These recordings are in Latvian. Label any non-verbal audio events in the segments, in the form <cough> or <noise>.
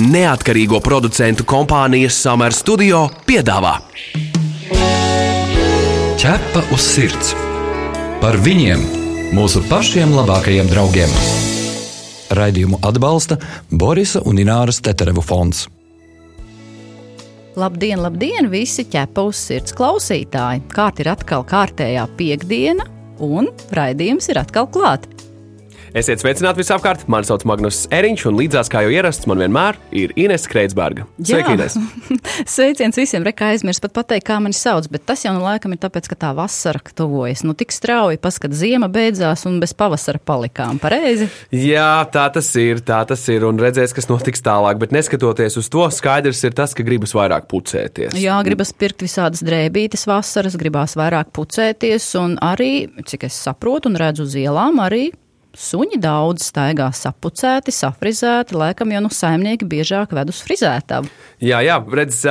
neatkarīgo producentu kompānijas Summer Studio piedāvā Ķepa uz sirds par viņiem, mūsu pašiem labākajiem draugiem. Raidījumu atbalsta Borisa un Ināras Teterevu fonds. Labdien, labdien, visi ķepa uz sirds klausītāji! Kārt ir atkal kārtējā piekdiena, un raidījums ir atkal klāts. Esiet sveicināti visapkārt. Mani sauc Magnus Eriņš, un līdzās kā jau ierasts, man vienmēr ir Ines Kreitsberga. Sveiki, Ines! <laughs> Sveiciens visiem, reka aizmirst pat pateikt, kā mani sauc, bet tas jau nu laikam ir tāpēc, ka tā vasara tuvojas. Nu, tik strauji paskat, ziema beidzās un bez pavasara palikām. Pareizi? Jā, tā tas ir, tā tas ir, un redzēs, kas notiks tālāk, bet neskatoties uz to, skaidrs ir tas, ka gribas vairāk pucēties. Jā, gribas pirkt visādas drēbītes vasaras, gribās vairāk pucēties, un arī, cik es saprotu un redzu uz ielām, arī Suņi daudz staigā sapucēti, safrizēti, laikam jau nu saimnieki biežāk ved uz frizētavu. Jā, jā, redz,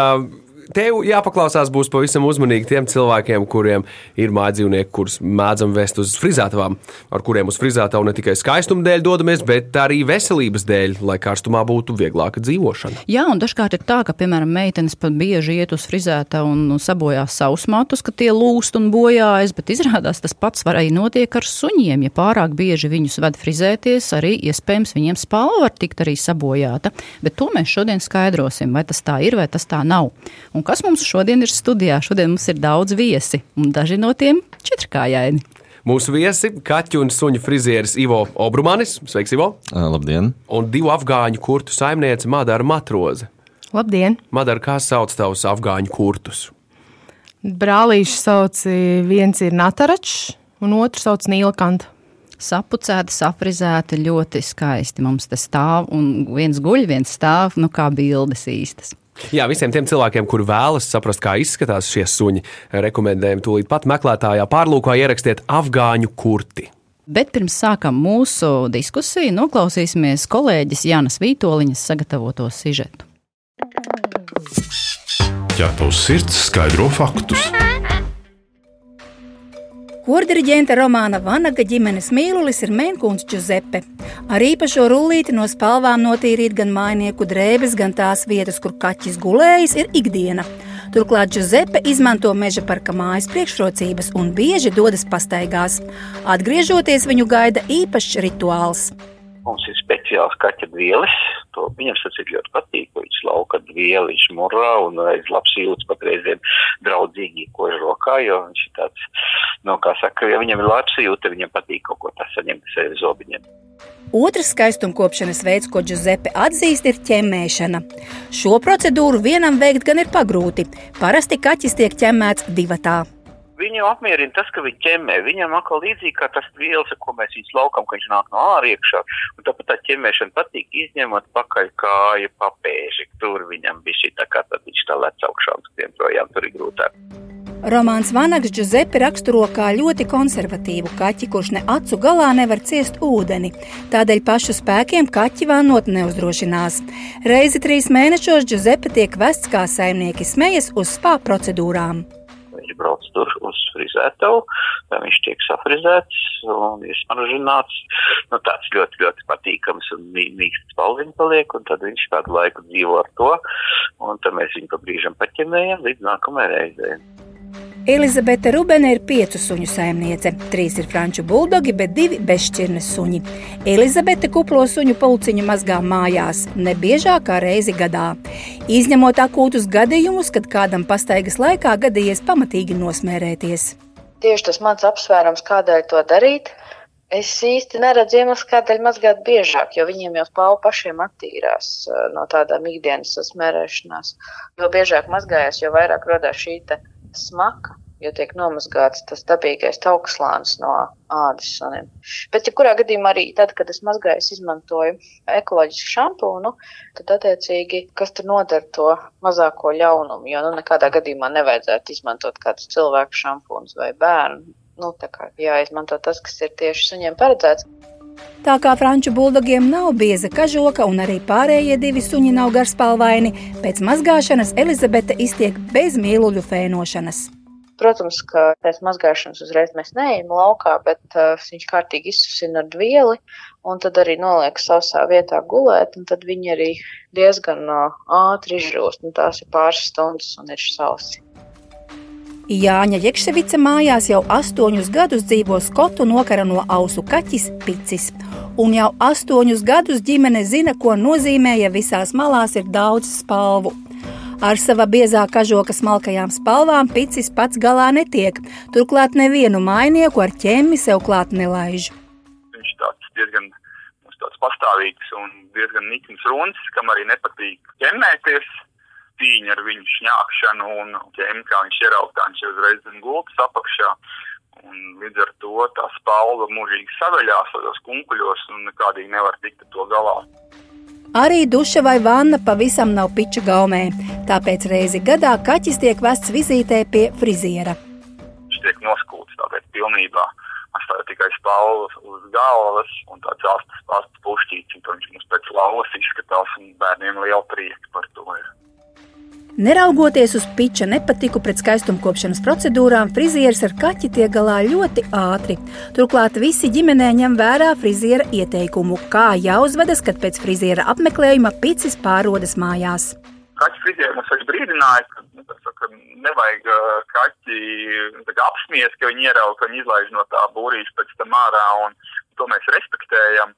Tev jāpaklausās būs pavisam uzmanīgi tiem cilvēkiem, kuriem ir mājdzīvnieki, kurus mēdzam vest uz frizētavām, ar kuriem uz frizētavu ne tikai skaistuma dēļ dodamies, bet arī veselības dēļ, lai karstumā būtu vieglāka dzīvošana. Jā, un dažkārt ir tā, ka, piemēram, meitenes pat bieži iet uz frizētavu un sabojās savus matus, ka tie lūst un bojājas, bet izrādās tas pats var arī notiek ar suņiem. Ja pārāk bieži viņus ved frizēties, arī iespējams viņiem spalva var tikt arī sabojāta. Bet to mēs šodien skaidrosim, vai tas tā ir vai tas tā nav. Un kas mums šodien ir studijā? Šodien mums ir daudz viesi, un daži no tiem četrkājaini. Mūsu viesi - kaķu un suņu frizieris Ivo Obrumanis. Sveiks, Ivo! Labdien! Un divu afgāņu kurtu saimniece Madara Matroze. Labdien! Madara, kā sauc tavus afgāņu kurtus? Brālīši sauc viens ir Nataračs, un otrs sauc Nīlakanta. Sapucēti, saprizēti, ļoti skaisti. Mums te stāv, un viens guļ, viens stāv, nu kā bildes īstas. Jā, visiem tiem cilvēkiem, kur vēlas saprast, kā izskatās šie suņi, rekomendējam tūlīt pat meklētājā pārlūkā ierakstiet afgāņu kurti. Bet pirms sākam mūsu diskusiju, noklausīsimies kolēģis Jānis Vītoliņas sagatavoto sižetu. Ja tavs sirds skaidro faktus, Kordiriģenta Romāna Vanaga ģimenes mīlulis ir Mēnkuns Giuseppe. Ar īpašo rullīti no spalvām notīrīt gan mainieku drēbes, gan tās vietas, kur kaķis gulējis, ir ikdiena. Turklāt Giuseppe izmanto meža parka mājas priekšrocības un bieži dodas pastaigās. Atgriežoties, viņu gaida īpašs rituāls. Mums ir speciāls kaķa vielas. To viņam tas ir ļoti patīk. Viņš lauka vielu, viņš murā un aiz labs jūtas pat reizēm draudzīgi, ko ir rokā, jo viņš ir tāds, nu, kā saka, ja viņam ir labs jūta, viņam patīk kaut ko tas saņemt sevi zobiņiem. Otrs skaistumkopšanas veids, ko Giuseppe atzīst, ir ķemmēšana. Šo procedūru vienam veikt gan ir pagrūti. Parasti kaķis tiek ķemmēts divatā. Viņu apmierina tas, ka viņi ķemmē. Viņam atkal līdzīgi kā tas vielas, ko mēs viņus laukam, ka viņš nāk no āriekšā. Un tāpat tā ķemmēšana patīk izņemot pakaļ kāju papēži. Tur viņam bija šī tā kā tad viņš tā lec augšā un tiem projām tur ir grūtāk. Romāns Vanags Giuseppe raksturo kā ļoti konservatīvu kaķi, kurš ne acu galā nevar ciest ūdeni. Tādēļ pašu spēkiem kaķi vānot neuzdrošinās. Reizi trīs mēnešos Giuseppe tiek vests kā saimnieki smejas uz spā procedūrām. Viņš brauc tur uz frizētavu, tā viņš tiek safrizēts un izsmaržināts. Nu, tāds ļoti, ļoti patīkams un mīksts palviņš paliek, un tad viņš kādu laiku dzīvo ar to, un tad mēs viņu pa brīžam paķemējam līdz nākamajai reizei. Elizabete Rubene ir piecu suņu saimniece. Trīs ir franču buldogi, bet divi bezšķirnes suņi. Elizabete kuplo suņu pulciņu mazgā mājās, ne biežāk kā reizi gadā. Izņemot akūtus gadījumus, kad kādam pastaigas laikā gadījies pamatīgi nosmērēties. Tieši tas mans apsvērums, kādēļ to darīt. Es īsti neredzu iemeslu, kādēļ mazgāt biežāk, jo viņiem jau spālu pašiem attīrās no tādām ikdienas smērēšanās. Jo biežāk mazgājas, jo vairāk rodās šī smaka, jo tiek nomazgāts tas dabīgais augstslānis no ādas suniem. Bet, ja kurā gadījumā arī tad, kad es mazgāju, es izmantoju ekoloģisku šampūnu, tad attiecīgi, kas tur nodara to mazāko ļaunumu, jo nu nekādā gadījumā nevajadzētu izmantot kādus cilvēku šampūnus vai bērnu. Nu, tā kā jāizmanto tas, kas ir tieši suņiem paredzēts. Tā kā franču buldogiem nav bieza kažoka un arī pārējie divi suņi nav garspalvaini, pēc mazgāšanas Elizabete iztiek bez mīluļu fēnošanas. Protams, ka pēc mazgāšanas uzreiz mēs neejam laukā, bet uh, viņš kārtīgi izsusina ar dvieli un tad arī noliek sausā vietā gulēt, un tad viņi arī diezgan uh, ātri izžūst, un tās ir pāris stundas un ir sausi. Jāņa Jekševica mājās jau astoņus gadus dzīvo skotu nokara no ausu kaķis Picis. Un jau astoņus gadus ģimene zina, ko nozīmē, ja visās malās ir daudz spalvu. Ar sava biezā kažoka smalkajām spalvām Picis pats galā netiek, turklāt nevienu mainieku ar ķemmi sev klāt nelaiž. Viņš tāds diezgan tāds pastāvīgs un diezgan nikns runis, kam arī nepatīk ķemmēties cīņa ar viņu šņākšanu un ķēmi, kā viņš ierautā, viņš uzreiz zem gultas apakšā. Un līdz ar to tā spalva mūžīgi saveļās tajos kunkuļos un nekādīgi nevar tikt ar to galā. Arī duša vai vanna pavisam nav piča gaumē, tāpēc reizi gadā kaķis tiek vests vizītē pie friziera. Viņš tiek noskūts tāpēc pilnībā. Atstāja tikai spalvas uz galvas un tāds astas pušķīts, un viņš mums pēc lauvas izskatās, un bērniem liela prieka par to ir. Neraugoties uz piča nepatiku pret skaistumkopšanas procedūrām, frizieris ar kaķi tiek galā ļoti ātri. Turklāt visi ģimenē ņem vērā friziera ieteikumu, kā jāuzvedas, kad pēc friziera apmeklējuma picis pārodas mājās. Kaķis frizieris mums arī brīdināja, ka, nu, ka nevajag kaķi kā, apsmiest, ka viņi ierauga, ka viņi izlaiž no tā būrīša pēc tam ārā, un to mēs respektējam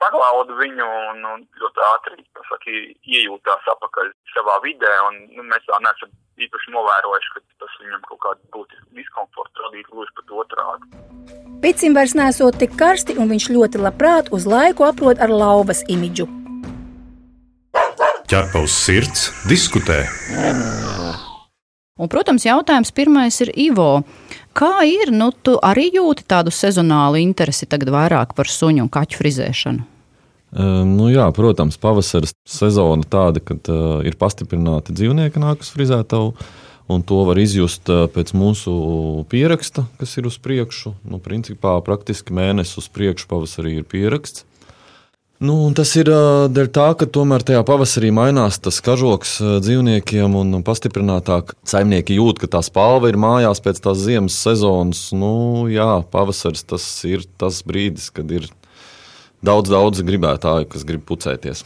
paglaudu viņu un, un ļoti ātri saka, iejūtās atpakaļ savā vidē. Un, nu, mēs tā neesam īpaši novērojuši, ka tas viņam kaut kādu būtisku diskomfortu radītu gluži pat otrādi. Picim vairs nesot tik karsti, un viņš ļoti labprāt uz laiku aprod ar lauvas imidžu. Ķerpaus sirds diskutē. Un, protams, jautājums pirmais ir Ivo. Kā ir, nu, tu arī jūti tādu sezonālu interesi tagad vairāk par suņu un kaķu frizēšanu? Um, nu jā, protams, pavasara sezona tāda, kad uh, ir pastiprināti dzīvnieki, nāk uz frizētavu. Un to var izjust uh, pēc mūsu pieraksta, kas ir uz priekšu. Nu, principā praktiski mēnesis uz priekšu pavasarī ir pieraksts. Nu, tas ir dēļ tā, ka tomēr tajā pavasarī mainās tas kažoks dzīvniekiem, un pastiprinātāk saimnieki jūt, ka tā spalva ir mājās pēc tās ziemas sezonas. Nu, jā, pavasaris tas ir tas brīdis, kad ir daudz, daudz gribētāju, kas grib pucēties.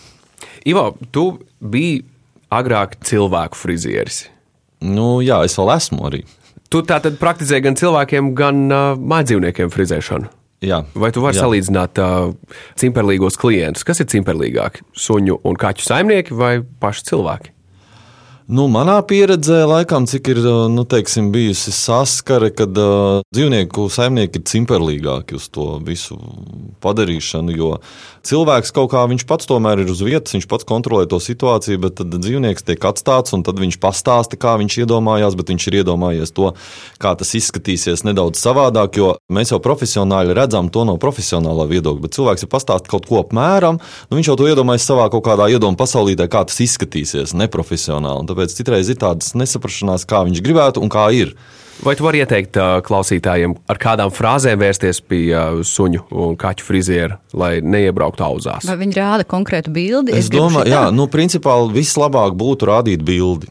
Ivo, tu biji agrāk cilvēku frizieris. Nu, jā, es vēl esmu arī. Tu tā tad praktizēji gan cilvēkiem, gan uh, mājdzīvniekiem frizēšanu. Jā. Vai tu vari jā. salīdzināt uh, cimperlīgos klientus? Kas ir cimperlīgāki? Suņu un kaķu saimnieki vai paši cilvēki? Nu, manā pieredzē, laikam, cik ir nu, teiksim, bijusi saskare, kad uh, dzīvnieku saimnieki ir cimperlīgāki uz to visu padarīšanu. Jo cilvēks kaut kā viņš pats tomēr ir uz vietas, viņš pats kontrolē to situāciju, bet tad dzīvnieks tiek atstāts un tad viņš pastāsta, kā viņš iedomājās, bet viņš ir iedomājies to, kā tas izskatīsies nedaudz savādāk, jo mēs jau profesionāli redzam to no profesionālā viedokļa, bet cilvēks ir pastāstījis kaut ko apmēram, nu viņš jau to iedomājas savā kaut kādā iedomā pasaulītē, kā tas izskatīsies neprofesionāli. Tāpēc citreiz ir tādas nesaprašanās, kā viņš gribētu un kā ir. Vai tu vari ieteikt klausītājiem, ar kādām frāzēm vērsties pie suņu un kaķu friziera, lai neiebrauktu auzās? Vai viņi rāda konkrētu bildi? Es, es domāju, jā, nu, principā vislabāk būtu rādīt bildi.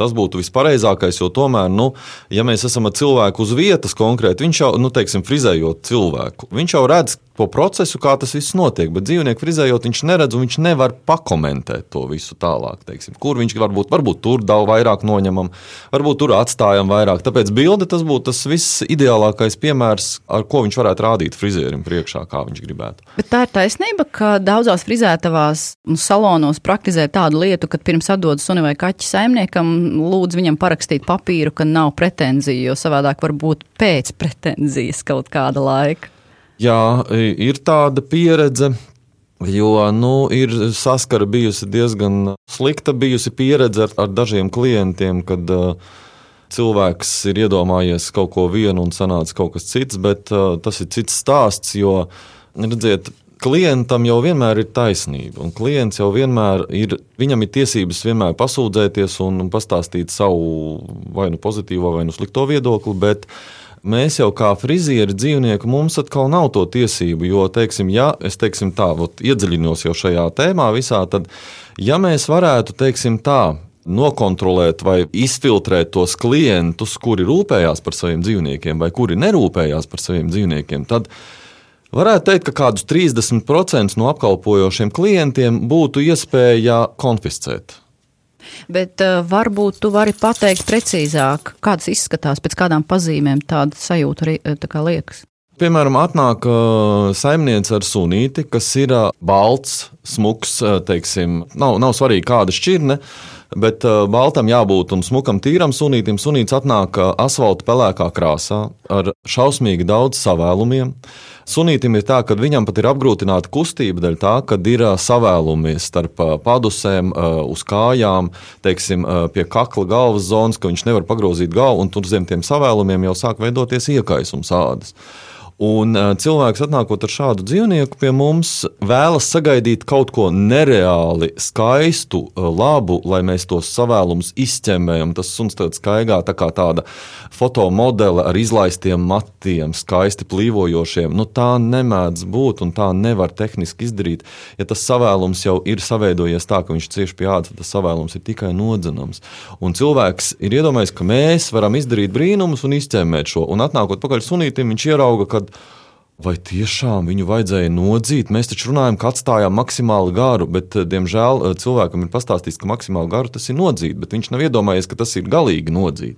Tas būtu vispareizākais, jo tomēr, nu, ja mēs esam ar cilvēku uz vietas konkrēti, viņš jau, nu, teiksim, frizējot cilvēku, viņš jau redz, to procesu, kā tas viss notiek. Bet dzīvnieku frizējot, viņš neredz un viņš nevar pakomentēt to visu tālāk. Teiksim, kur viņš varbūt, varbūt tur daudz vairāk noņemam, varbūt tur atstājam vairāk. Tāpēc bilde tas būtu tas viss ideālākais piemērs, ar ko viņš varētu rādīt frizierim priekšā, kā viņš gribētu. Bet tā ir taisnība, ka daudzās frizētavās un salonos praktizē tādu lietu, ka pirms atdodas suni vai kaķi saimniekam, lūdz viņam parakstīt papīru, ka nav pretenziju, jo savādāk var būt pēc pretenzijas kaut kāda laika. Jā, ir tāda pieredze. Jo nu, ir saskara bijusi diezgan slikta, bijusi pieredze ar, ar dažiem klientiem, kad uh, cilvēks ir iedomājies kaut ko vienu un sanāca kaut kas cits, bet uh, tas ir cits stāsts. Jo, redziet, klientam jau vienmēr ir taisnība, un klients jau vienmēr ir, viņam ir tiesības vienmēr pasūdzēties un pastāstīt savu vai nu pozitīvo, vai nu slikto viedokli, bet Mēs jau kā frizieri dzīvnieku mums atkal nav to tiesību, jo, teiksim, ja es teiksim tā, ot, iedziļinos jau šajā tēmā visā, tad, ja mēs varētu, teiksim tā, nokontrolēt vai izfiltrēt tos klientus, kuri rūpējās par saviem dzīvniekiem vai kuri nerūpējās par saviem dzīvniekiem, tad varētu teikt, ka kādus 30% no apkalpojošiem klientiem būtu iespēja konfiscēt. Bet uh, varbūt tu vari pateikt precīzāk, kādas izskatās, pēc kādām pazīmēm tāda sajūta arī tā kā liekas. Piemēram, atnāk uh, saimniece ar sunīti, kas ir uh, balts, smuks, uh, teiksim, nav, nav svarīgi kāda šķirne. Bet uh, baltam jābūt un smukam, tīram sunītam. Sunīts atnāk uh, asfalta pelēkā krāsā ar šausmīgi daudz savēlumiem. Sunītam ir tā, ka viņam pat ir apgrūtināta kustība dēļ tā, ka ir uh, savēlumi starp uh, padusēm, uz kājām, teiksim, pie kakla galvas zonas, ka viņš nevar pagrozīt galvu, un tur zem tiem savēlumiem jau sāk veidoties iekaisums ādas. Un cilvēks, atnākot ar šādu dzīvnieku pie mums, vēlas sagaidīt kaut ko nereāli skaistu, labu, lai mēs tos savēlumus izķemmējam. Tas suns tāds skaigā, tā kā tāda fotomodele ar izlaistiem matiem, skaisti plīvojošiem. Nu, tā nemēdz būt un tā nevar tehniski izdarīt. Ja tas savēlums jau ir savaidojies tā, ka viņš cieši pie ādas, tad tas savēlums ir tikai nodzenams. Un cilvēks ir iedomājies, ka mēs varam izdarīt brīnumus un izķemmēt šo. Un atnākot pakaļ sunītim, viņš ierauga, ka Vai tiešām viņu vajadzēja nodzīt? Mēs taču runājam, ka atstājām maksimāli garu, bet, eh, diemžēl, eh, cilvēkam ir pastāstīts, ka maksimāli garu tas ir nodzīt, bet viņš nav iedomājies, ka tas ir galīgi nodzīt.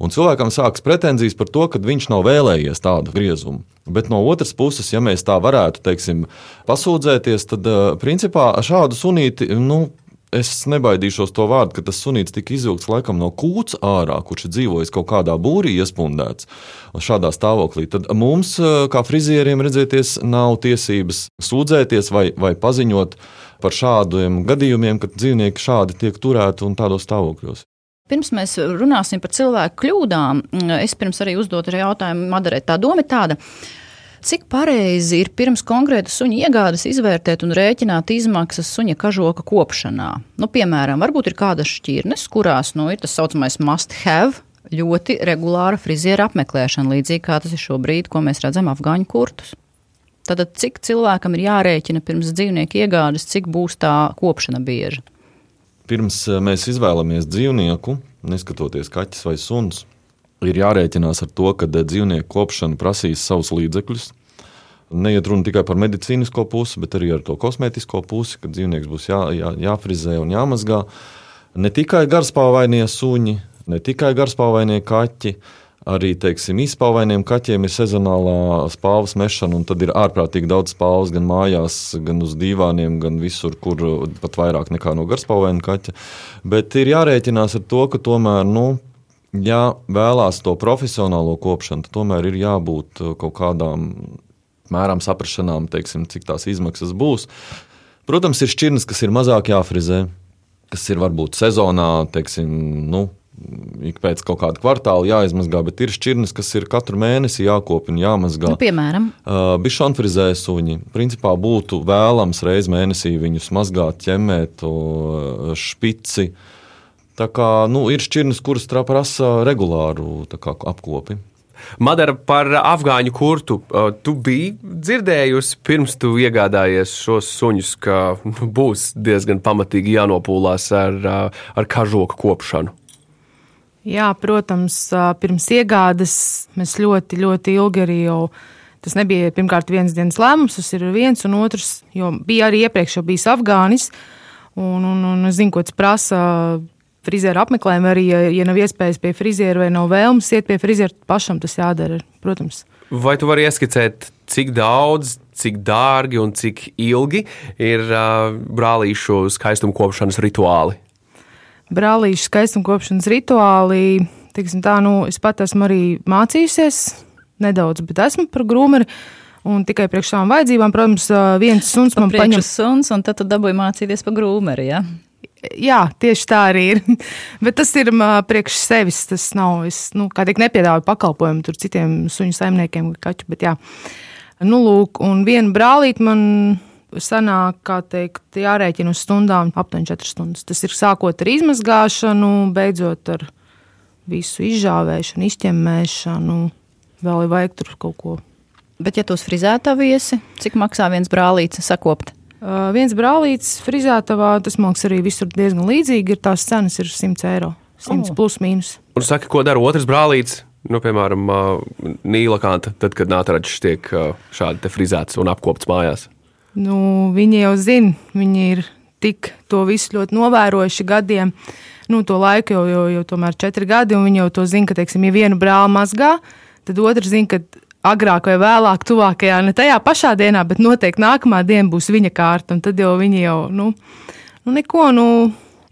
Un cilvēkam sākas pretenzijas par to, ka viņš nav vēlējies tādu griezumu. Bet no otras puses, ja mēs tā varētu teiksim, pasūdzēties, tad eh, principā šādu sunīti. Nu, es nebaidīšos to vārdu, ka tas sunīts tika izvilkts laikam no kūts ārā, kurš ir dzīvojis kaut kādā būrī, iespundēts šādā stāvoklī. Tad mums, eh, kā frizieriem, redzēties, nav tiesības sūdzēties vai, vai paziņot par šādiem gadījumiem, kad dzīvnieki šādi tiek turēti un tādos stāvokļos. Pirms mēs runāsim par cilvēku kļūdām, es pirms arī uzdotu jautājumu Madarē. Tā doma ir tāda, ka Cik pareizi ir pirms konkrēta suņa iegādes izvērtēt un rēķināt izmaksas suņa kažoka kopšanā? Nu, piemēram, varbūt ir kādas šķirnes, kurās nu, ir tas saucamais must have. Ļoti regulāra friziera apmeklēšana, līdzīgi kā tas ir šobrīd, ko mēs redzam afgāņu kurtus. Tad, cik cilvēkam ir jārēķina pirms dzīvnieka iegādes, cik būs tā kopšana bieža? Pirms eh, mēs izvēlamies dzīvnieku, neskatoties kaķis vai suns, ir jārēķinās ar to, ka eh, dzīvnieku kopšana prasīs savus līdzekļus. Neiet runa tikai par medicīnisko pusi, bet arī ar to kosmētisko pusi, kad dzīvnieks būs jā, jā, jāfrizē un jāmazgā. Ne tikai garspāvainie suņi, ne tikai garspāvainie kaķi, arī teiksim, izpauvainiem kaķiem ir sezonālā spāvas mešana, un tad ir ārprātīgi daudz spāvas gan mājās, gan uz dīvāniem, gan visur, kur pat vairāk nekā no garspāvaina kaķa. Bet ir jārēķinās ar to, ka tomēr. Nu, ja vēlās to profesionālo kopšanu, tad tomēr ir jābūt uh, kaut kādām mēram saprašanām, teiksim, cik tās izmaksas būs. Protams, ir šķirnes, kas ir mazāk jāfrizē, kas ir varbūt sezonā, teiksim, nu, ik pēc kaut kāda kvartāla jāizmazgā, bet ir šķirnes, kas ir katru mēnesi jākopja un jāmazgā. Nu, piemēram, uh, bišķiņfrizē suņi. Principā būtu vēlams reizes mēnesī viņus mazgāt, ķemmēt, uh, špici. Uh, Tā kā nu, ir šķirnes, kuras prasa regulāru kā, apkopi. Madara par afgāņu kurtu. Tu biji dzirdējusi, pirms tu iegādājies šos suņus, ka nu, būs diezgan pamatīgi jānopūlās ar, ar kažoku kopšanu. Jā, protams, pirms iegādes mēs ļoti, ļoti ilgi arī jau. Tas nebija pirmkārt viens dienas lēmums, tas ir viens un otrs, jo bija arī iepriekš jau bijis Afgānis. Un, un, un es zinu, ko tas prasa frizēra apmeklējumu, arī, ja, ja nav iespējas pie friziera vai nav vēlmes iet pie friziera, pašam tas jādara, protams. Vai tu vari ieskicēt, cik daudz, cik dārgi un cik ilgi ir uh, brālīšu skaistuma kopšanas rituāli? Brālīšu skaistuma kopšanas rituāli, teiksim tā, nu, es pat esmu arī mācījusies nedaudz, bet esmu par grūmeri. Un tikai priekš savām vajadzībām, protams, viens suns man paņem. Suns, un tad tu dabūji mācīties par grūmeri, ja? Jā, tieši tā arī ir. <laughs> Bet tas ir priekš sevis. Tas nav. Es nu, kā tik nepiedāvāju pakalpojumu tur citiem suņu saimniekiem vai kaķu. Bet, jā. nu, lūk, un viena brālīte man sanāk, kā teikt, jārēķina uz stundām, aptuveni 4 stundas. Tas ir sākot ar izmazgāšanu, beidzot ar visu izžāvēšanu, izķemmēšanu. Vēl ir vajag tur kaut ko. Bet, ja tos frizētā viesi, cik maksā viens brālītis sakopt? Uh, viens brālītis frizētavā, tas man liekas arī visur diezgan līdzīgi, ir tās cenas ir 100 eiro. 100 oh. plus mīnus. Un saka, ko dara otrs brālītis? Nu, piemēram, uh, Nīla Kanta, tad, kad nātraģis tiek uh, šādi frizēts un apkopts mājās. Nu, viņi jau zina, viņi ir tik to visu ļoti novērojuši gadiem. Nu, to laiku jau, jau, jau tomēr četri gadi, un viņi jau to zina, ka, teiksim, ja vienu brāli mazgā, tad otrs zina, ka agrāk vai vēlāk, tuvākajā, ne tajā pašā dienā, bet noteikti nākamā diena būs viņa kārta, tad jau viņi jau, nu, nu neko, nu,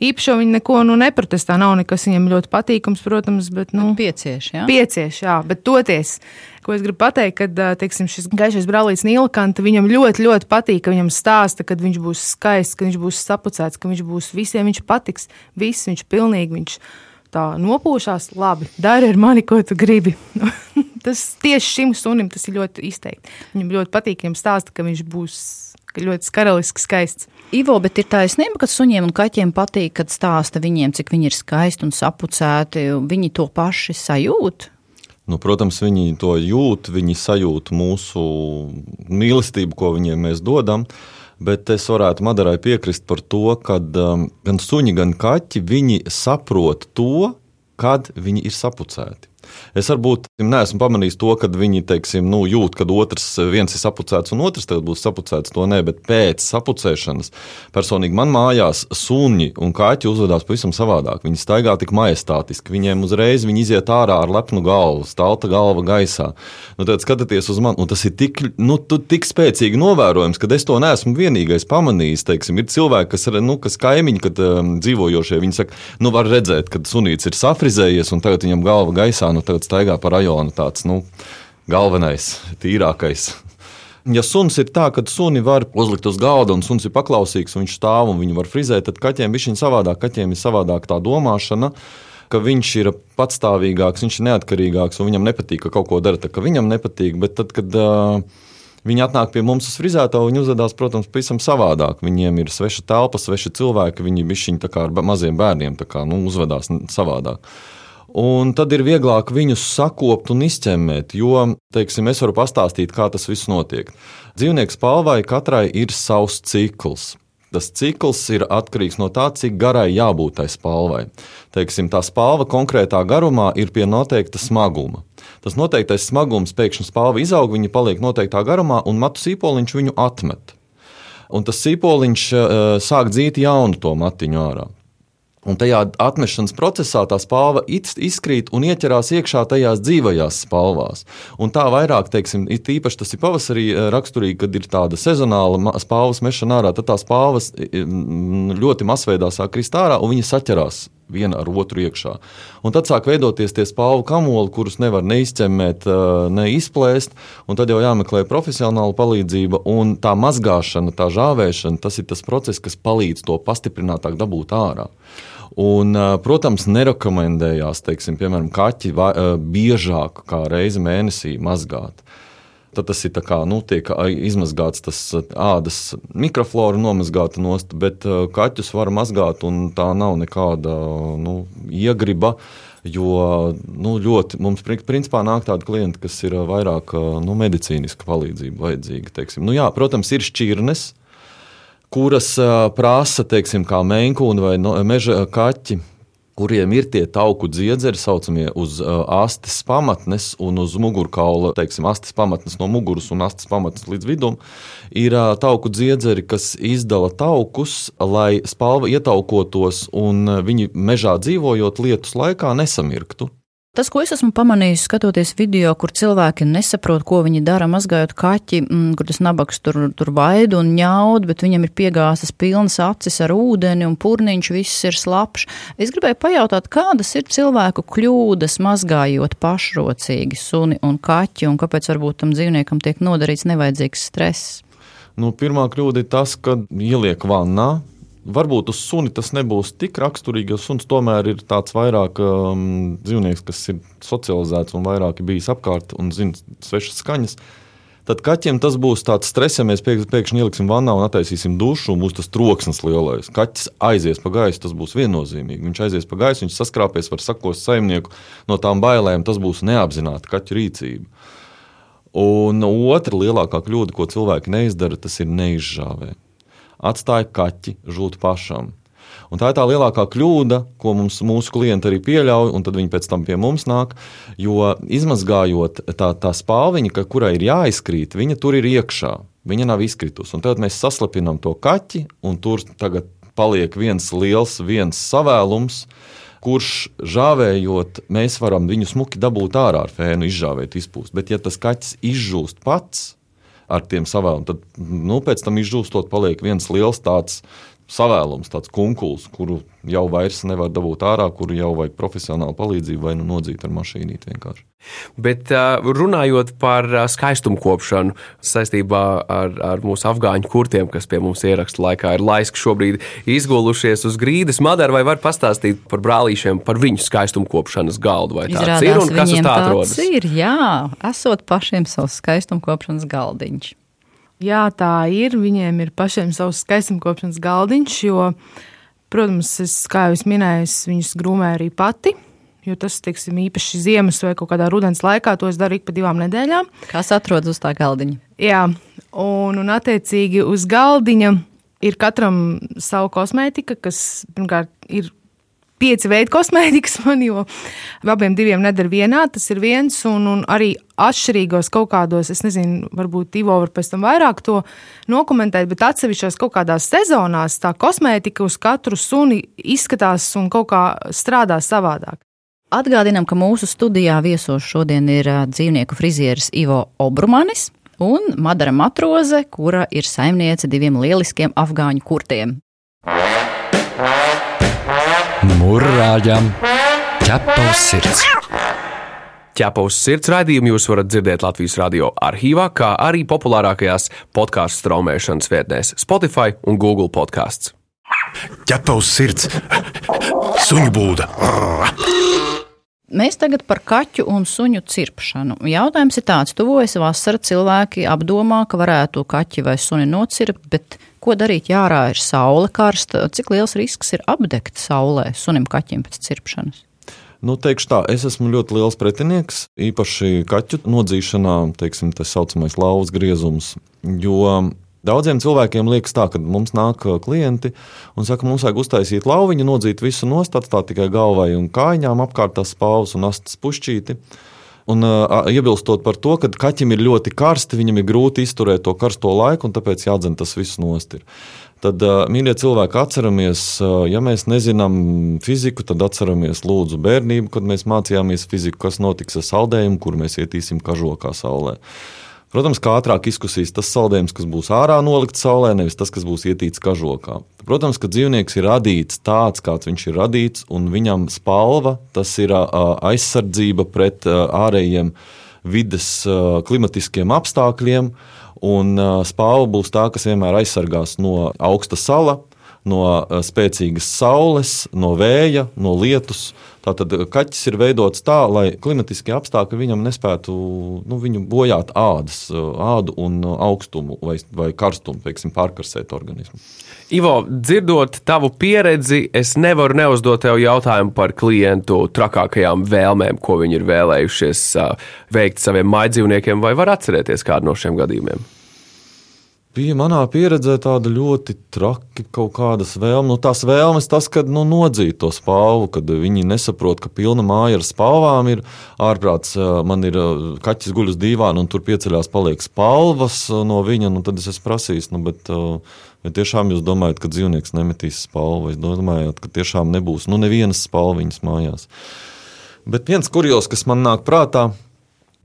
īpaši viņi neko nu, neprotestē. Nav nekas viņiem ļoti patīkams, protams, bet. Nu, piecieš, jā. Piecieš, jā, bet toties. Ko es gribu pateikt, kad teiksim, šis gaišais brālītis Nīlkanta viņam ļoti, ļoti patīk, ka viņam stāsta, ka viņš būs skaists, ka viņš būs sapucēts, ka viņš būs visiem, viņš patiks, viss viņš pilnīgi. Viņš tā nopūšās, labi, dari ar mani, ko tu gribi. <laughs> tas tieši šim sunim tas ir ļoti izteikti. Viņam ļoti patīk, viņam stāsta, ka viņš būs ļoti skaraliski skaists. Ivo, bet ir taisnība, ka suņiem un kaķiem patīk, kad stāsta viņiem, cik viņi ir skaisti un sapucēti. Viņi to paši sajūt. Nu, protams, viņi to jūt, viņi sajūt mūsu mīlestību, ko viņiem mēs dodam. Bet es varētu Madarai piekrist par to, ka um, gan suņi, gan kaķi saprot to, kad viņi ir sapucēti. Es varbūt neesmu pamanījis to, ka viņi teiksim, nu, jūt, ka otrs viens ir sapucēts un otrs būs sapucēts. To nē, bet pēc sapucēšanas personīgi man mājās suņi un kaķi uzvedās pavisam savādāk. Viņi staigā tik majestātiski, viņiem uzreiz viņi iziet ārā ar lepnu galvu, stalta galva gaisā. Nu, tad skatieties uz mani, un tas ir tik, nu, tik spēcīgi novērojams, ka es to neesmu vienīgais pamanījis. Teiksim, ir cilvēki, kas, nu, kas kaimiņi, kad um, dzīvojošie, viņi saka, nu, var redzēt, ka sunīts ir safrizējies un tagad viņam galva gaisā. Nu, nu, tagad staigā pa rajonu tāds nu, galvenais, tīrākais. Ja suns ir tā, ka suni var uzlikt uz galda un suns ir paklausīgs, un viņš stāv un viņu var frizēt, tad kaķiem ir savādāk. Kaķiem ir savādāk tā domāšana, ka viņš ir patstāvīgāks, viņš ir neatkarīgāks un viņam nepatīk, ka kaut ko dara tā, ka viņam nepatīk. Bet tad, kad uh, viņi atnāk pie mums uz frizētāju, viņi uzvedās, protams, pavisam savādāk. Viņiem ir sveša telpa, sveši cilvēki, viņi ir kā ar maziem bērniem, kā, nu, uzvedās savādāk. Un tad ir vieglāk viņus sakopt un izķemmēt, jo, teiksim, es varu pastāstīt, kā tas viss notiek. Dzīvnieku spalvai katrai ir savs cikls. Tas cikls ir atkarīgs no tā, cik garai jābūt tai spalvai. Teiksim, tā spalva konkrētā garumā ir pie noteikta smaguma. Tas noteiktais smagums pēkšņi spalva izaug, viņa paliek noteiktā garumā, un matu sīpoliņš viņu atmet. Un tas sīpoliņš uh, sāk dzīt jaunu to matiņu ārā. Un tajā atmešanas procesā tā spalva izkrīt un ieķerās iekšā tajās dzīvajās spalvās. Un tā vairāk, teiksim, īpaši tas ir pavasarī eh, raksturīgi, kad ir tāda sezonāla spalvas mešana ārā, tad tās spalvas ļoti masveidā sāk krist ārā un viņas saķerās viena ar otru iekšā. Un tad sāk veidoties tie spalvu kamoli, kurus nevar neizķemmēt, eh, neizplēst, un tad jau jāmeklē profesionāla palīdzība. Un tā mazgāšana, tā žāvēšana, tas ir tas process, kas palīdz to pastiprinātāk dabūt ārā. Un, protams, nerekomendējās, teiksim, piemēram, kaķi vai, biežāk kā reizi mēnesī mazgāt. Tad tas ir kā, nu, izmazgāts tas ādas mikroflora, nomazgāta nost, bet kaķus var mazgāt, un tā nav nekāda nu, iegriba. Jo nu, ļoti, mums principā nāk tādi klienti, kas ir vairāk nu, medicīniska palīdzība vajadzīga. Nu, jā, protams, ir šķirnes, kuras prasa, teiksim, kā mēnkūni vai meža kaķi, kuriem ir tie tauku dziedzeri, saucamie uz astes pamatnes un uz mugurkaula, teiksim, astes pamatnes no muguras un astes pamatnes līdz vidum, ir tauku dziedzeri, kas izdala taukus, lai spalva ietaukotos un viņi mežā dzīvojot lietus laikā nesamirktu. Tas, ko es esmu pamanījis, skatoties video, kur cilvēki nesaprot, ko viņi dara, mazgājot kaķi, mm, kur tas nabaks tur, tur baidu un ņaud, bet viņam ir piegāztas pilnas acis ar ūdeni un purniņš, viss ir slapjš. Es gribēju pajautāt, kādas ir cilvēku kļūdas mazgājot pašrocīgi suni un kaķi, un kāpēc varbūt tam dzīvniekam tiek nodarīts nevajadzīgs stress? Nu, pirmā kļūda ir tas, ka ieliek vannā, Varbūt uz suni tas nebūs tik raksturīgi, jo suns tomēr ir tāds vairāk um, dzīvnieks, kas ir socializēts un vairāk bijis apkārt un zina svešas skaņas. Tad kaķiem tas būs tāds stress, ja mēs pēkšņi ieliksim vannā un attaisīsim dušu, un būs tas troksnis lielais. Kaķis aizies pa gaisu, tas būs viennozīmīgi. Viņš aizies pa gaisu, viņš saskrāpēs ar sakos saimnieku no tām bailēm, tas būs neapzināti kaķu rīcība. Un otra lielākā kļūda, ko cilvēki neizdara, tas ir neizžāvēt. Atstāja kaķi žūt pašam. Un tā ir tā lielākā kļūda, ko mums, mūsu klienti arī pieļauj, un tad viņi pēc tam pie mums nāk. Jo izmazgājot tā, tā spāviņa, kurai ir jāizkrīt, viņa tur ir iekšā. Viņa nav izkritusi. Un tad mēs saslapinām to kaķi, un tur tagad paliek viens liels, viens savēlums kurš žāvējot, mēs varam viņu smuki dabūt ārā ar fēnu, izžāvēt, izpūst. Bet, ja tas kaķis izžūst pats ar tiem savām, tad nu, pēc tam izžūstot, paliek viens liels tāds savēlums, tāds kunkuls, kuru jau vairs nevar dabūt ārā, kuru jau vajag profesionālu palīdzību vai nu nodzīt ar mašīnīti vienkārši. Bet runājot par skaistumu kopšanu saistībā ar, ar mūsu afgāņu kurtiem, kas pie mums ieraksta laikā ir laiski šobrīd izgulušies uz grīdas, Madara, vai var pastāstīt par brālīšiem, par viņu skaistumu kopšanas galdu? Vai tāds Izrādās, ir un kas uz tā atrodas? Ir, jā, esot pašiem savs skaistumu kopšanas galdiņš. Jā, tā ir. Viņiem ir pašiem savs skaistumkopšanas galdiņš, jo, protams, es, kā jau minēju, es viņus grūmēju arī pati. Jo tas, teiksim, īpaši ziemas vai kaut kādā rudens laikā, to es daru ik pa divām nedēļām. Kas atrodas uz tā galdiņa? Jā, un, un attiecīgi uz galdiņa ir katram sava kosmētika, kas pirmkārt ir pieci veidi kosmētikas man, jo abiem diviem nedara vienā. Tas ir viens, un, un arī atšķirīgos kaut kādos, es nezinu, varbūt Ivo var pēc tam vairāk to nokomentēt, bet atsevišķās kaut kādās sezonās tā kosmētika uz katru suni izskatās un kaut kā strādā savādāk. Atgādinām, ka mūsu studijā viesos šodien ir dzīvnieku frizieris Ivo Obrumanis un Madara Matroze, kura ir saimniece diviem lieliskiem afgāņu kurtiem. Mūrāģam ķepa uz sirds. Ķepa uz sirds raidījumu jūs varat dzirdēt Latvijas radio arhīvā, kā arī populārākajās podkāstu straumēšanas vietnēs Spotify un Google podkāsts. Ķepa uz sirds, suņu būda. Mēs tagad par kaķu un suņu cirpšanu. Jautājums ir tāds, tuvojas vasara, cilvēki apdomā, ka varētu kaķi vai suni nocirpt, bet Ko darīt, ja ārā ir saule karsta? Cik liels risks ir apdegt saulē sunim kaķim pēc cirpšanas? Nu, teikšu tā, es esmu ļoti liels pretinieks, īpaši kaķu nodzīšanā, teiksim, tā saucamais lauvas griezums. Jo Daudziem cilvēkiem liekas, tā, ka mums nāk uh, klienti un saka, mums vajag uztaisīt lauviņu, nodzīt visu nost, atstāt tikai galvai un kājām apkārt tās pauzes un astes pušķīti. Un, uh, iebilstot par to, ka kaķim ir ļoti karsti, viņam ir grūti izturēt to karsto laiku, un tāpēc jādzen tas viss nost. Tad, uh, mīļie cilvēki, atceramies, uh, ja mēs nezinām fiziku, tad atceramies lūdzu bērnību, kad mēs mācījāmies fiziku, kas notiks ar saldējumu, kur mēs ietīsim kažokā saulē. Uh, Protams, kā ātrāk izkusīs tas saldējums, kas būs ārā nolikts saulē, nevis tas, kas būs ietīts kažokā. Protams, ka dzīvnieks ir radīts tāds, kāds viņš ir radīts, un viņam spalva tas ir aizsardzība pret ārējiem vides klimatiskiem apstākļiem, un spalva būs tā, kas vienmēr aizsargās no augsta sala, no spēcīgas saules, no vēja, no lietus Tātad eh, kaķis ir veidots tā, lai klimatiskie apstākļi viņam nespētu nu, viņu bojāt ādas, eh, ādu un eh, augstumu vai, vai karstumu, teiksim, pārkarsēt organismu. Ivo, dzirdot tavu pieredzi, es nevaru neuzdot tev jautājumu par klientu trakākajām vēlmēm, ko viņi ir vēlējušies veikt saviem maidzīvniekiem, vai var atcerēties kādu no šiem gadījumiem? Bija manā pieredzē tāda ļoti traki kaut kādas vēlmes. Nu, tās vēlmes, tas, kad nu, nodzīt to spāvu, kad viņi nesaprot, ka pilna māja ar spāvām ir ārprāts. Man ir kaķis guļus divānā, un tur pieceļās paliek spalvas no viņa. Nu, tad es esmu prasījis, nu, bet, vai tiešām jūs domājat, ka dzīvnieks nemetīs spalvu, vai domājat, ka tiešām nebūs nu, nevienas spalviņas mājās. Bet viens kurjos, kas man nāk prātā,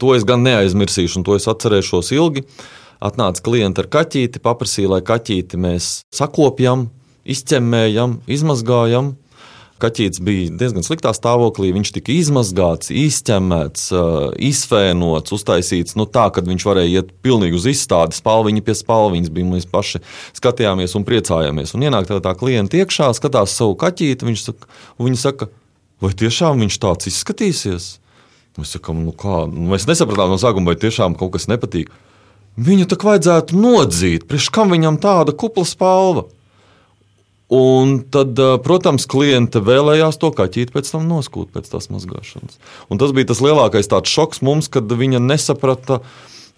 to es gan neaizmirsīšu, un to es atcerēšos ilgi. Uh, Atnāca klienti ar kaķīti, paprasīja, lai kaķīti mēs sakopjam, izķemmējam, izmazgājam. Kaķis bija diezgan sliktā stāvoklī. Viņš tika izmazgāts, izķemmēts, izfēnots, uztaisīts nu, tā, ka viņš varēja iet pilnīgi uz izstādi. Spalviņa pie spalviņas bija. Mēs paši skatījāmies un priecājāmies. Un ienāk tā, tā klienta iekšā, skatās savu kaķīti. Viņš saka, viņi saka, vai tiešām viņš tāds izskatīsies? Mēs sakām, nu kā, nu, mēs nesapratām no sākuma, vai tiešām kaut kas nepatīk. Viņu tak vajadzētu nodzīt, priekš kam viņam tāda kupla spalva. Un tad, protams, kliente vēlējās to kaķīti pēc tam noskūt pēc tās mazgāšanas. Un tas bija tas lielākais šoks mums, kad viņa nesaprata,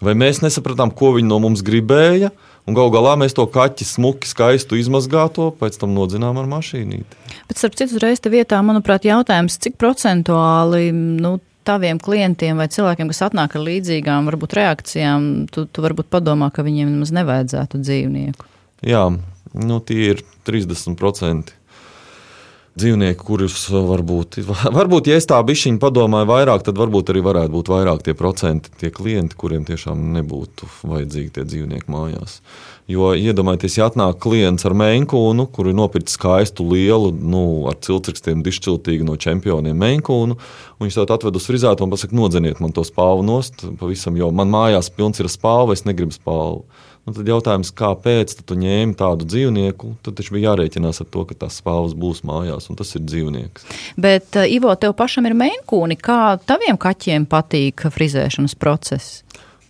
vai mēs nesapratām, ko viņa no mums gribēja. Un galu galā mēs to kaķi smuki, skaistu izmazgāto, pēc tam nodzinām ar mašīnīti. Bet, starp citu, uzreiz te vietā, manuprāt, jautājums, cik procentuāli nu, taviem klientiem vai cilvēkiem, kas atnāk ar līdzīgām varbūt, reakcijām, tu, tu varbūt padomā, ka viņiem nemaz nevajadzētu dzīvnieku? Jā, nu, tie ir 30% dzīvnieki, kurus varbūt, <laughs> varbūt, ja es tā bišķiņu padomāju vairāk, tad varbūt arī varētu būt vairāk tie procenti, tie klienti, kuriem tiešām nebūtu vajadzīgi tie dzīvnieki mājās. Jo iedomājieties, ja atnāk klients ar mēnkūnu, kur ir nopircis skaistu, lielu, nu, ar ciltsakstiem dišķiltīgu no čempioniem mēnkūnu, un viņš tādu atved uz frizētu un pasaka, nodzeniet man to spāvu nost, pavisam, jo man mājās pilns ir spāva, es negribu spāvu. Un tad jautājums, kāpēc tu ņēmi tādu dzīvnieku? Tad taču bija jārēķinās ar to, ka tas spāvs būs mājās, un tas ir dzīvnieks. Bet, uh, Ivo, tev pašam ir mēnkūni. Kā taviem kaķiem patīk frizēšanas process?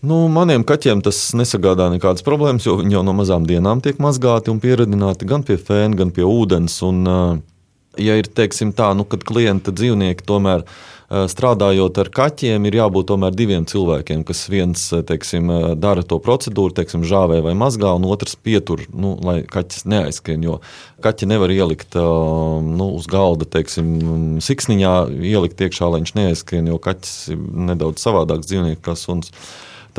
Nu, maniem kaķiem tas nesagādā nekādas problēmas, jo viņi jau no mazām dienām tiek mazgāti un pieradināti gan pie fēna, gan pie ūdens. Un, ja ir teiksim, tā, nu, kad klienta dzīvnieki tomēr strādājot ar kaķiem, ir jābūt tomēr diviem cilvēkiem, kas viens teiksim, dara to procedūru, teiksim, žāvē vai mazgā, un otrs pietur, nu, lai kaķis neaizskrien. Jo kaķi nevar ielikt nu, uz galda, teiksim, siksniņā, ielikt iekšā, lai viņš neaizskrien, jo kaķis ir nedaudz savādāks dzīvnieks kā suns.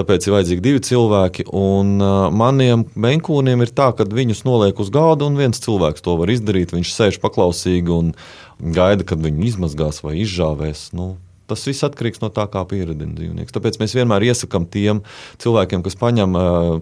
Tāpēc ir vajadzīgi divi cilvēki. Un uh, maniem benkūniem ir tā, ka viņus noliek uz galda, un viens cilvēks to var izdarīt. Viņš sēž paklausīgi un gaida, kad viņu izmazgās vai izžāvēs. Nu, Tas viss atkarīgs no tā, kā pieredzina dzīvnieks. Tāpēc mēs vienmēr iesakām tiem cilvēkiem, kas paņem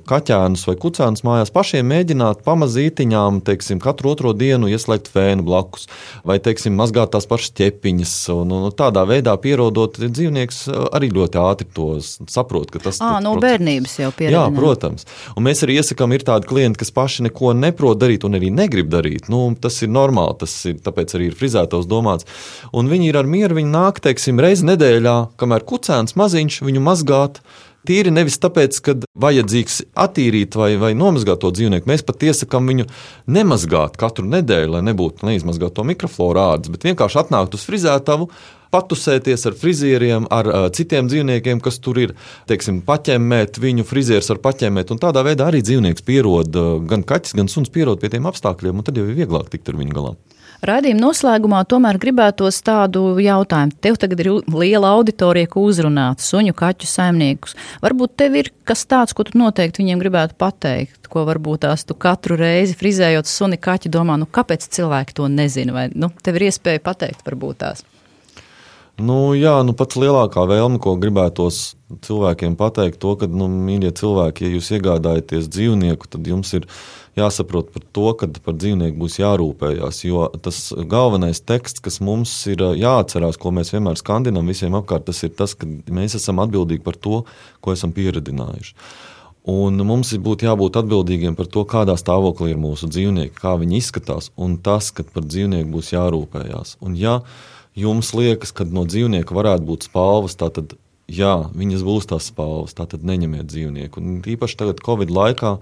kaķēnus vai kucēnus mājās, pašiem mēģināt pamazītiņām, teiksim, katru otro dienu ieslēgt fēnu blakus, vai, teiksim, mazgāt tās pašas ķepiņas. Un, un tādā veidā pierodot, dzīvnieks arī ļoti ātri to saprot, ka tas ir. No process. bērnības jau pieredzējis. Jā, protams. Un mēs arī iesakām, ir tādi klienti, kas paši neko neprot darīt un arī negrib darīt. Nu, tas ir normāli, tas ir, tāpēc arī ir frizētos domāts. Un viņi ir ar mieru, viņi nāk, teiksim, reizi reizi nedēļā, kamēr kucēns maziņš viņu mazgāt. Tīri nevis tāpēc, ka vajadzīgs attīrīt vai, vai nomazgāt to dzīvnieku. Mēs pat iesakām viņu nemazgāt katru nedēļu, lai nebūtu neizmazgāt to mikrofloru ādas, bet vienkārši atnākt uz frizētavu, patusēties ar frizieriem, ar uh, citiem dzīvniekiem, kas tur ir, teiksim, paķemmēt, viņu frizieris ar paķemmēt. Tādā veidā arī dzīvnieks pierod, uh, gan kaķis, gan suns pierod pie tiem apstākļiem, un tad jau ir vieglāk tikt ar viņu galā. Radījuma noslēgumā tomēr gribētos tādu jautājumu. Tev tagad ir liela auditorija, ko uzrunāt suņu, kaķu saimniekus. Varbūt tev ir kas tāds, ko tu noteikti viņiem gribētu pateikt, ko varbūt tās tu katru reizi frizējot suni kaķi domā, nu kāpēc cilvēki to nezina, vai nu, tev ir iespēja pateikt varbūt tās. Nu, jā, nu, pats lielākā vēlme, ko gribētos cilvēkiem pateikt, to, ka, nu, mīļie cilvēki, ja jūs iegādājaties dzīvnieku, tad jums ir jāsaprot par to, ka par dzīvnieku būs jārūpējas. Jo tas galvenais teksts, kas mums ir jāatcerās, ko mēs vienmēr skandinām visiem apkārt, tas ir tas, ka mēs esam atbildīgi par to, ko esam pieredzinājuši. Un mums būtu jābūt atbildīgiem par to, kādā stāvoklī ir mūsu dzīvnieki, kā viņi izskatās, un tas, ka par dzīvnieku būs jārūpējas. Un, ja jums liekas, ka no dzīvnieka varētu būt spalvas, tad jā, viņas būs tās spalvas, tātad neņemiet dzīvnieku. Un īpaši tagad, Covid laikā,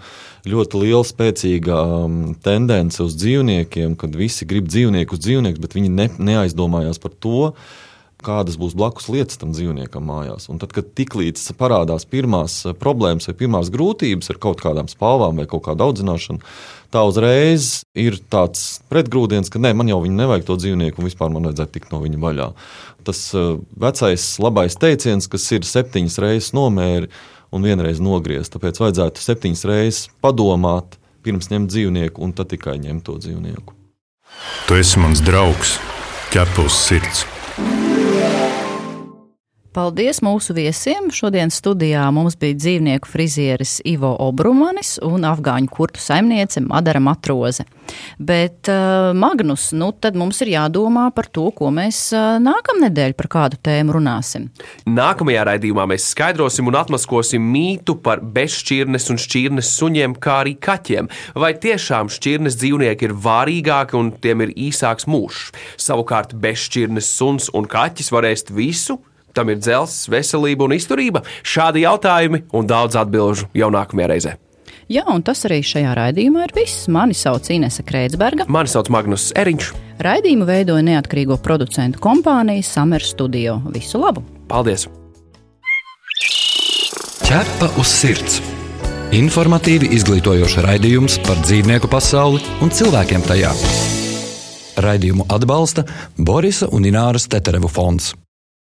ļoti liela spēcīga um, tendence uz dzīvniekiem, kad visi grib dzīvnieku uz dzīvnieku, bet viņi ne, neaizdomājās par to, kādas būs blakus lietas tam dzīvniekam mājās. Un tad, kad tiklīdz parādās pirmās eh, problēmas vai pirmās grūtības ar kaut kādām spalvām vai kaut kādu audzināšanu, tā uzreiz ir tāds pretgrūdiens, ka nē, man jau nevajag to dzīvnieku un vispār man vajadzētu tikt no viņa vaļā. Tas eh, vecais labais teiciens, kas ir septiņas reizes nomēri un vienreiz nogriezt. Tāpēc vajadzētu septiņas reizes padomāt, pirms ņemt dzīvnieku un tad tikai ņemt to dzīvnieku. Tu esi mans draugs, ķepus sirds. Paldies mūsu viesiem! Šodien studijā mums bija dzīvnieku frizieris Ivo Obrumanis un afgāņu kurtu saimniece Madara Matroze. Bet, uh, Magnus, nu tad mums ir jādomā par to, ko mēs uh, nākamnedēļ par kādu tēmu runāsim. Nākamajā raidījumā mēs skaidrosim un atmaskosim mītu par bezšķirnes un šķirnes suņiem, kā arī kaķiem. Vai tiešām šķirnes dzīvnieki ir vārīgāki un tiem ir īsāks mūžs? Savukārt bezšķirnes suns un kaķis var ēst visu, tam ir dzelzs, veselība un izturība? Šādi jautājumi un daudz atbilžu jau nākamajā reizē. Jā, un tas arī šajā raidījumā ir viss. Mani sauc Inese Kreitsberga. Mani sauc Magnus Eriņš. Raidījumu veidoja neatkarīgo producentu kompānija Summer Studio. Visu labu! Paldies! Ķepa uz sirds! Informatīvi izglītojoši raidījums par dzīvnieku pasauli un cilvēkiem tajā. Raidījumu atbalsta Borisa un Ināras Teterevu fonds.